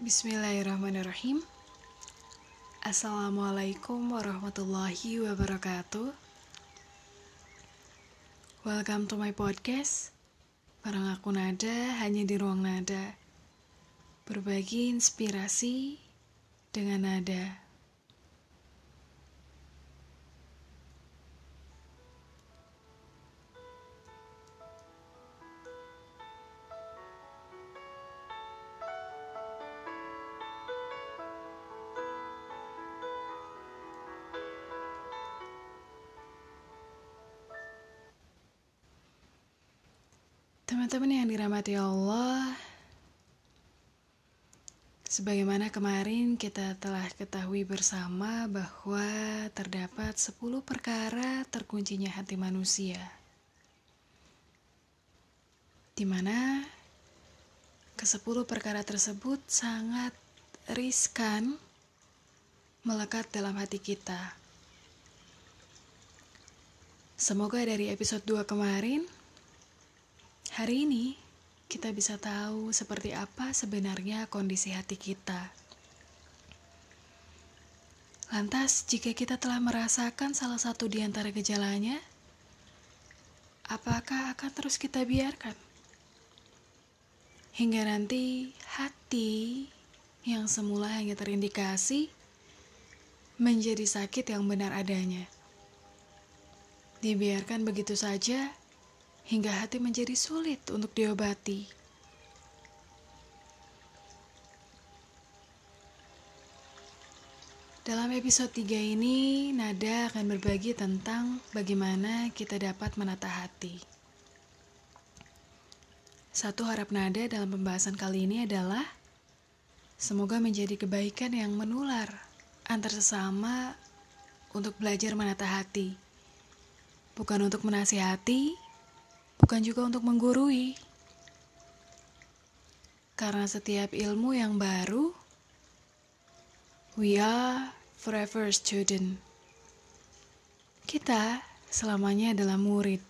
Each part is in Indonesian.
Bismillahirrahmanirrahim. Assalamualaikum warahmatullahi wabarakatuh. Welcome to my podcast. Barang aku Nada hanya di ruang nada. Berbagi inspirasi dengan nada Teman-teman yang dirahmati Allah, sebagaimana kemarin kita telah ketahui bersama bahwa terdapat 10 perkara terkuncinya hati manusia. Di mana ke-10 perkara tersebut sangat riskan melekat dalam hati kita. Semoga dari episode 2 kemarin Hari ini kita bisa tahu seperti apa sebenarnya kondisi hati kita. Lantas, jika kita telah merasakan salah satu di antara gejalanya, apakah akan terus kita biarkan? Hingga nanti hati yang semula hanya terindikasi menjadi sakit yang benar adanya. Dibiarkan begitu saja hingga hati menjadi sulit untuk diobati. Dalam episode 3 ini, Nada akan berbagi tentang bagaimana kita dapat menata hati. Satu harap Nada dalam pembahasan kali ini adalah semoga menjadi kebaikan yang menular antar sesama untuk belajar menata hati. Bukan untuk menasihati, bukan juga untuk menggurui. Karena setiap ilmu yang baru, we are forever student. Kita selamanya adalah murid.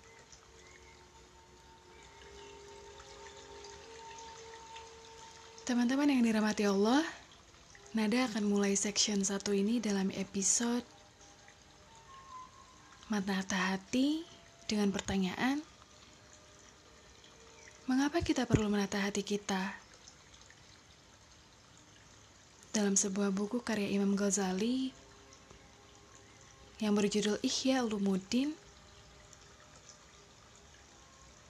Teman-teman yang dirahmati Allah, Nada akan mulai section satu ini dalam episode Mata Hati dengan pertanyaan Mengapa kita perlu menata hati kita? Dalam sebuah buku karya Imam Ghazali yang berjudul Ihya Ulumuddin,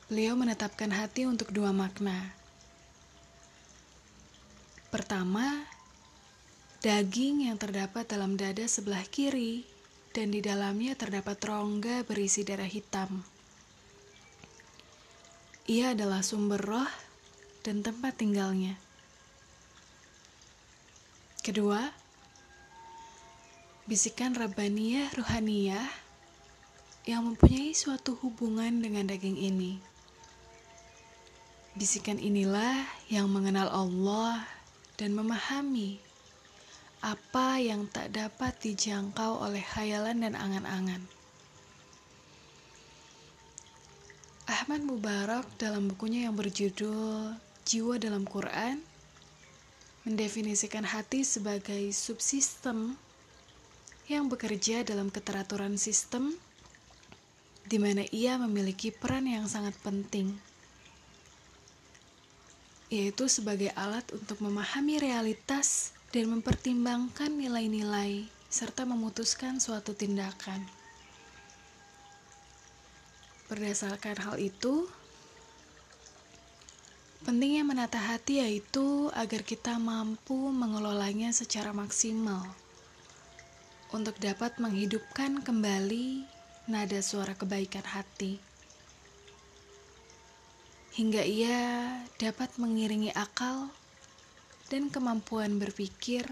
beliau menetapkan hati untuk dua makna. Pertama, daging yang terdapat dalam dada sebelah kiri dan di dalamnya terdapat rongga berisi darah hitam. Ia adalah sumber roh dan tempat tinggalnya. Kedua, bisikan Rabbaniyah Ruhaniyah yang mempunyai suatu hubungan dengan daging ini. Bisikan inilah yang mengenal Allah dan memahami apa yang tak dapat dijangkau oleh khayalan dan angan-angan. Ahmad Mubarak dalam bukunya yang berjudul Jiwa dalam Quran mendefinisikan hati sebagai subsistem yang bekerja dalam keteraturan sistem di mana ia memiliki peran yang sangat penting yaitu sebagai alat untuk memahami realitas dan mempertimbangkan nilai-nilai serta memutuskan suatu tindakan. Berdasarkan hal itu, pentingnya menata hati yaitu agar kita mampu mengelolanya secara maksimal untuk dapat menghidupkan kembali nada suara kebaikan hati hingga ia dapat mengiringi akal dan kemampuan berpikir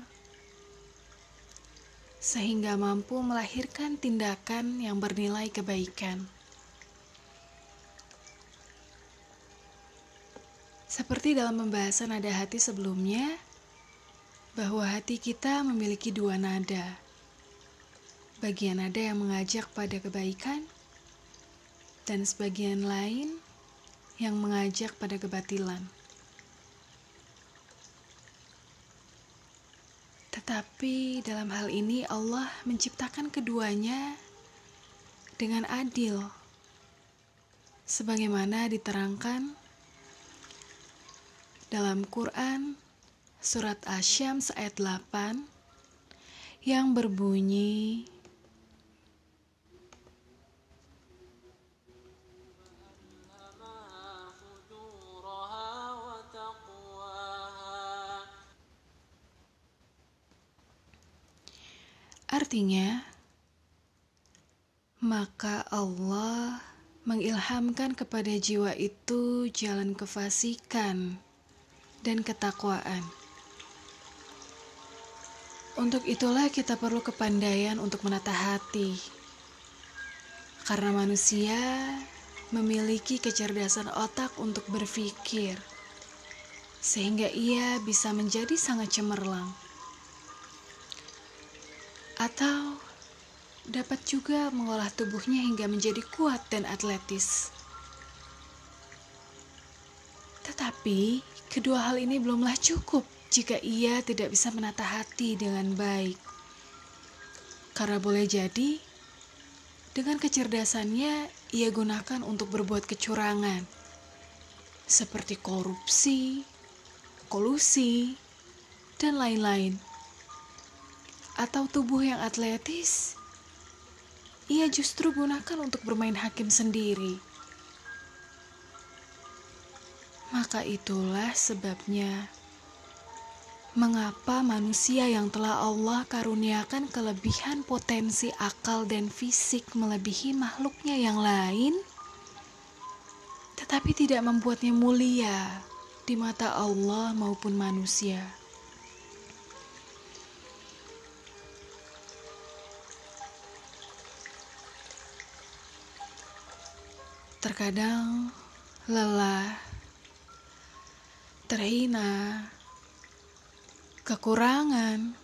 sehingga mampu melahirkan tindakan yang bernilai kebaikan. Seperti dalam pembahasan nada hati sebelumnya, bahwa hati kita memiliki dua nada. Bagian nada yang mengajak pada kebaikan, dan sebagian lain yang mengajak pada kebatilan. Tetapi dalam hal ini Allah menciptakan keduanya dengan adil. Sebagaimana diterangkan dalam Quran surat Asyams ayat 8 yang berbunyi Artinya, maka Allah mengilhamkan kepada jiwa itu jalan kefasikan dan ketakwaan. Untuk itulah kita perlu kepandaian untuk menata hati. Karena manusia memiliki kecerdasan otak untuk berpikir, sehingga ia bisa menjadi sangat cemerlang atau dapat juga mengolah tubuhnya hingga menjadi kuat dan atletis. Tetapi kedua hal ini belumlah cukup jika ia tidak bisa menata hati dengan baik. Karena boleh jadi dengan kecerdasannya ia gunakan untuk berbuat kecurangan seperti korupsi, kolusi, dan lain-lain atau tubuh yang atletis, ia justru gunakan untuk bermain hakim sendiri. Maka itulah sebabnya mengapa manusia yang telah Allah karuniakan kelebihan potensi akal dan fisik melebihi makhluknya yang lain, tetapi tidak membuatnya mulia di mata Allah maupun manusia. Terkadang lelah, terhina, kekurangan,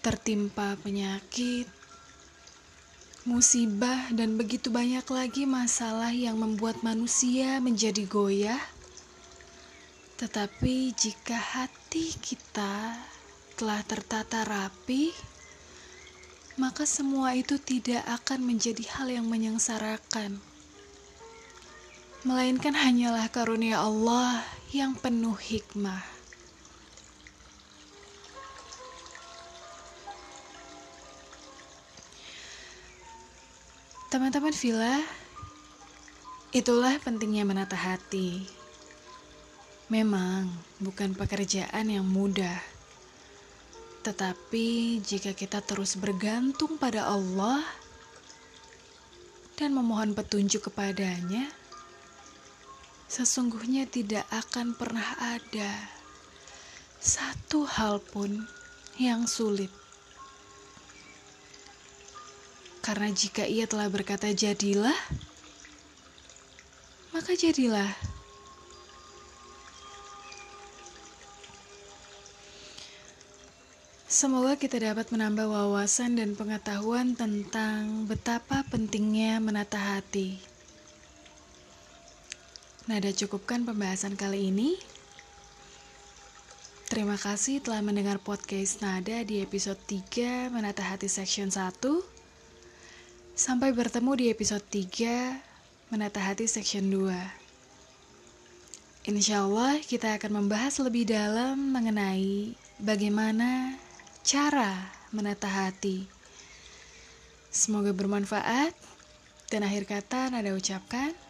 tertimpa penyakit, musibah, dan begitu banyak lagi masalah yang membuat manusia menjadi goyah. Tetapi jika hati kita telah tertata rapi, maka semua itu tidak akan menjadi hal yang menyengsarakan. Melainkan hanyalah karunia Allah yang penuh hikmah. Teman-teman villa, itulah pentingnya menata hati. Memang bukan pekerjaan yang mudah, tetapi jika kita terus bergantung pada Allah dan memohon petunjuk kepadanya, sesungguhnya tidak akan pernah ada satu hal pun yang sulit. Karena jika ia telah berkata jadilah, maka jadilah. Semoga kita dapat menambah wawasan dan pengetahuan tentang betapa pentingnya menata hati. Nada cukupkan pembahasan kali ini. Terima kasih telah mendengar podcast Nada di episode 3 Menata Hati Section 1. Sampai bertemu di episode 3 Menata Hati Section 2. Insya Allah kita akan membahas lebih dalam mengenai bagaimana cara menata hati. Semoga bermanfaat. Dan akhir kata Nada ucapkan